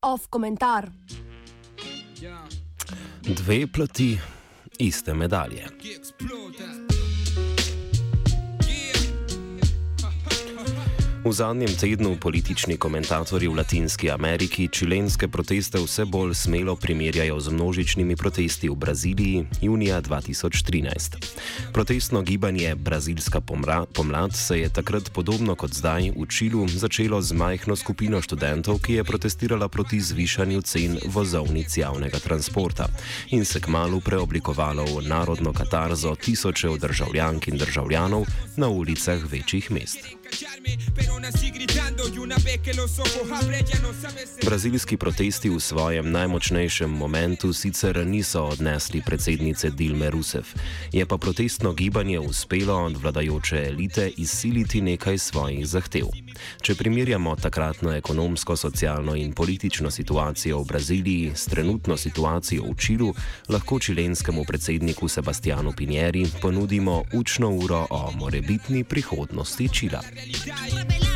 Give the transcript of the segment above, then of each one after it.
Off komentar. Dve plati iste medalje. V zadnjem tednu politični komentatorji v Latinski Ameriki čilenske proteste vse bolj smelo primerjajo z množičnimi protesti v Braziliji junija 2013. Protestno gibanje Brazilska pomlad se je takrat podobno kot zdaj v Čilu začelo z majhno skupino študentov, ki je protestirala proti zvišanju cen vozovnic javnega transporta in se kmalo preoblikovalo v narodno katarzo tisočev državljank in državljanov na ulicah večjih mest. Brazilski protesti v svojem najmočnejšem momentu sicer niso odnesli predsednice Dilme Rousseff, je pa protestno gibanje uspelo od vladajoče elite izsiliti nekaj svojih zahtev. Če primerjamo takratno ekonomsko, socialno in politično situacijo v Braziliji s trenutno situacijo v Čilu, lahko čilenskemu predsedniku Sebastianu Pinjeri ponudimo učno uro o morebitni prihodnosti Čila. Muévela.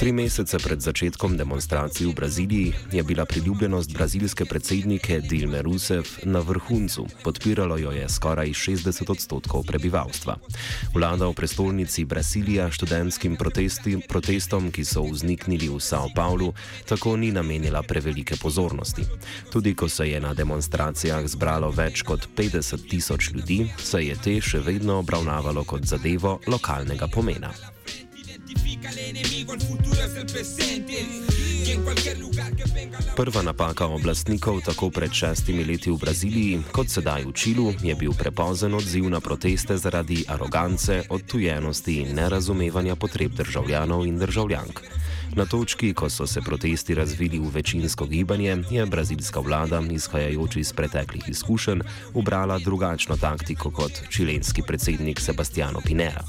Tri mesece pred začetkom demonstracij v Braziliji je bila priljubljenost brazilske predsednike Dilme Rousseff na vrhuncu, podpiralo jo je skoraj 60 odstotkov prebivalstva. Vlada v prestolnici Brasilija študentskim protesti, protestom, ki so vzniknili v São Paulo, tako ni namenila prevelike pozornosti. Tudi ko se je na demonstracijah zbralo več kot 50 tisoč ljudi, se je te še vedno obravnavalo kot zadevo lokalnega pomena. Prva napaka oblastnikov tako pred šestimi leti v Braziliji kot sedaj v Čilu je bil prepozen odziv na proteste zaradi arogance, odtujenosti in nerazumevanja potreb državljanov in državljank. Na točki, ko so se protesti razvili v večinsko gibanje, je brazilska vlada, izhajajoč iz preteklih izkušenj, ubrala drugačno taktiko kot čilenski predsednik Sebastiano Pinera.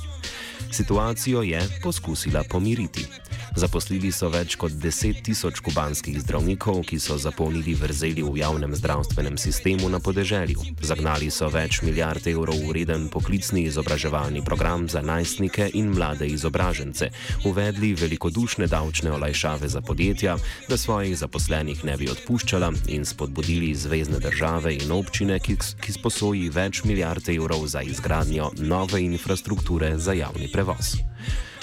Situacijo je poskusila pomiriti. Zaposlili so več kot 10 tisoč kubanskih zdravnikov, ki so zapolnili vrzeli v javnem zdravstvenem sistemu na podeželju. Zagnali so več milijard evrov vreden poklicni izobraževalni program za najstnike in mlade izobražence, uvedli velikodušne davčne olajšave za podjetja, da svojih zaposlenih ne bi odpuščala in spodbudili zvezdne države in občine, ki, ki sposoji več milijard evrov za izgradnjo nove infrastrukture za javni prevoz.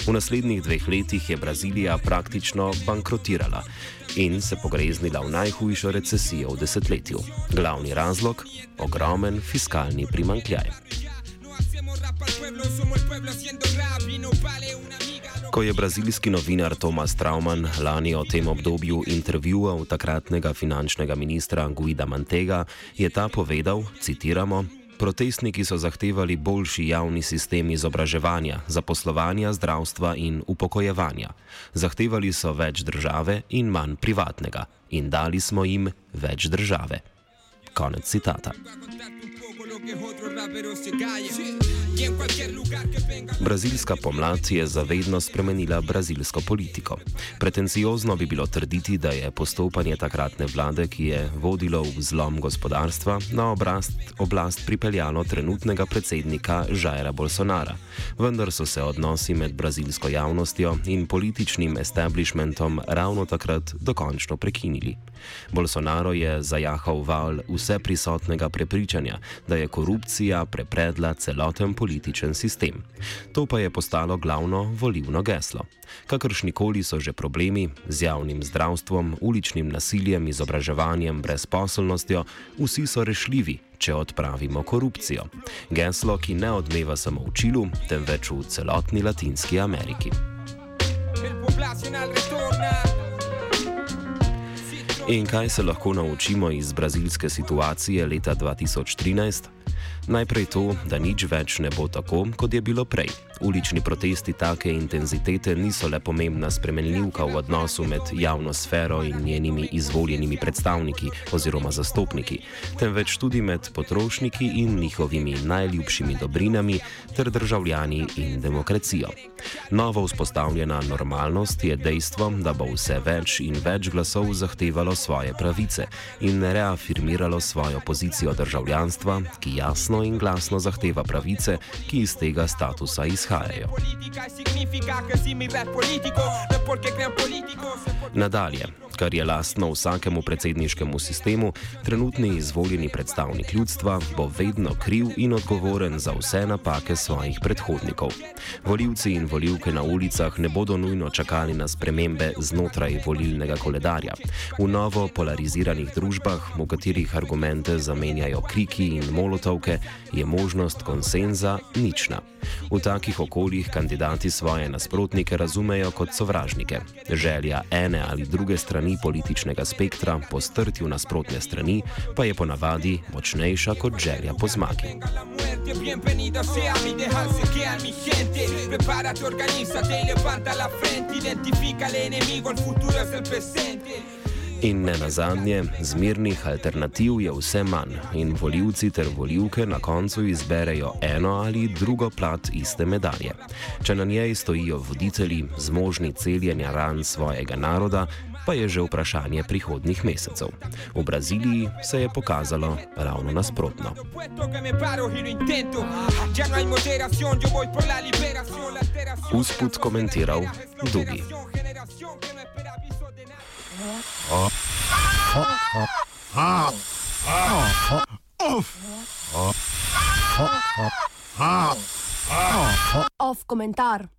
V naslednjih dveh letih je Brazilija praktično bankrotirala in se pogreznila v najhujšo recesijo v desetletju. Glavni razlog? Ogromen fiskalni primankljaj. Ko je brazilski novinar Tomas Trauman lani o tem obdobju intervjuval takratnega finančnega ministra Guida Mantega, je ta povedal, citiramo, Protestniki so zahtevali boljši javni sistem izobraževanja, zaposlovanja, zdravstva in upokojevanja. Zahtevali so več države in manj privatnega, in dali smo jim več države. Konec citata. Brazilska pomlad je zavedno spremenila brazilsko politiko. Pretenciozno bi bilo trditi, da je postopanje takratne vlade, ki je vodilo v zlom gospodarstva, na oblast, oblast pripeljalo trenutnega predsednika Žajra Bolsonara. Vendar so se odnosi med brazilsko javnostjo in političnim establishmentom ravno takrat dokončno prekinili. Bolsonaro je zajahal val vse prisotnega prepričanja, da je korupcija prepredla celoten političen sistem. To pa je postalo glavno volivno geslo. Kakršnikoli so že problemi z javnim zdravstvom, uličnim nasiljem, izobraževanjem, brezposelnostjo, vsi so rešljivi, če odpravimo korupcijo. Geslo, ki ne odmeva samo v Čilu, temveč v celotni Latinski Ameriki. In kaj se lahko naučimo iz brazilske situacije leta 2013? Najprej to, da nič več ne bo tako, kot je bilo prej. Ulični protesti take intenzitete niso le pomembna spremenljivka v odnosu med javno sfero in njenimi izvoljenimi predstavniki oziroma zastopniki, temveč tudi med potrošniki in njihovimi najljubšimi dobrinami ter državljani in demokracijo. Novo vzpostavljena normalnost je dejstvo, da bo vse več in več glasov zahtevalo svoje pravice in reafirmiralo svojo pozicijo državljanstva, ki jasno in glasno zahteva pravice, ki iz tega statusa izhajajo. Nadalje, kar je lastno vsakemu predsedniškemu sistemu, trenutni izvoljeni predstavnik ljudstva bo vedno kriv in odgovoren za vse napake svojih predhodnikov. Voljivci in voljivke na ulicah ne bodo nujno čakali na spremembe znotraj volilnega koledarja. V novo polariziranih družbah, v katerih argumente zamenjajo kriki in molotovke, je možnost konsenza nična. V takih okoljih kandidati svoje nasprotnike razumejo kot sovražnike. Želja ene ali druge strani političnega spektra po strtju nasprotne strani pa je ponavadi močnejša kot želja po zmagi. Bienvenido sea mi dejarse que a mi gente Prepárate, organízate y levanta la frente Identifica el enemigo, el futuro es el presente In ne nazadnje, zmirnih alternativ je vse manj in voljivci ter voljivke na koncu izberejo eno ali drugo plat iste medalje. Če na njej stojijo voditelji, zmožni celjenja ran svojega naroda, pa je že vprašanje prihodnih mesecev. V Braziliji se je pokazalo ravno nasprotno. Usput komentiral Dugi. Off komentar.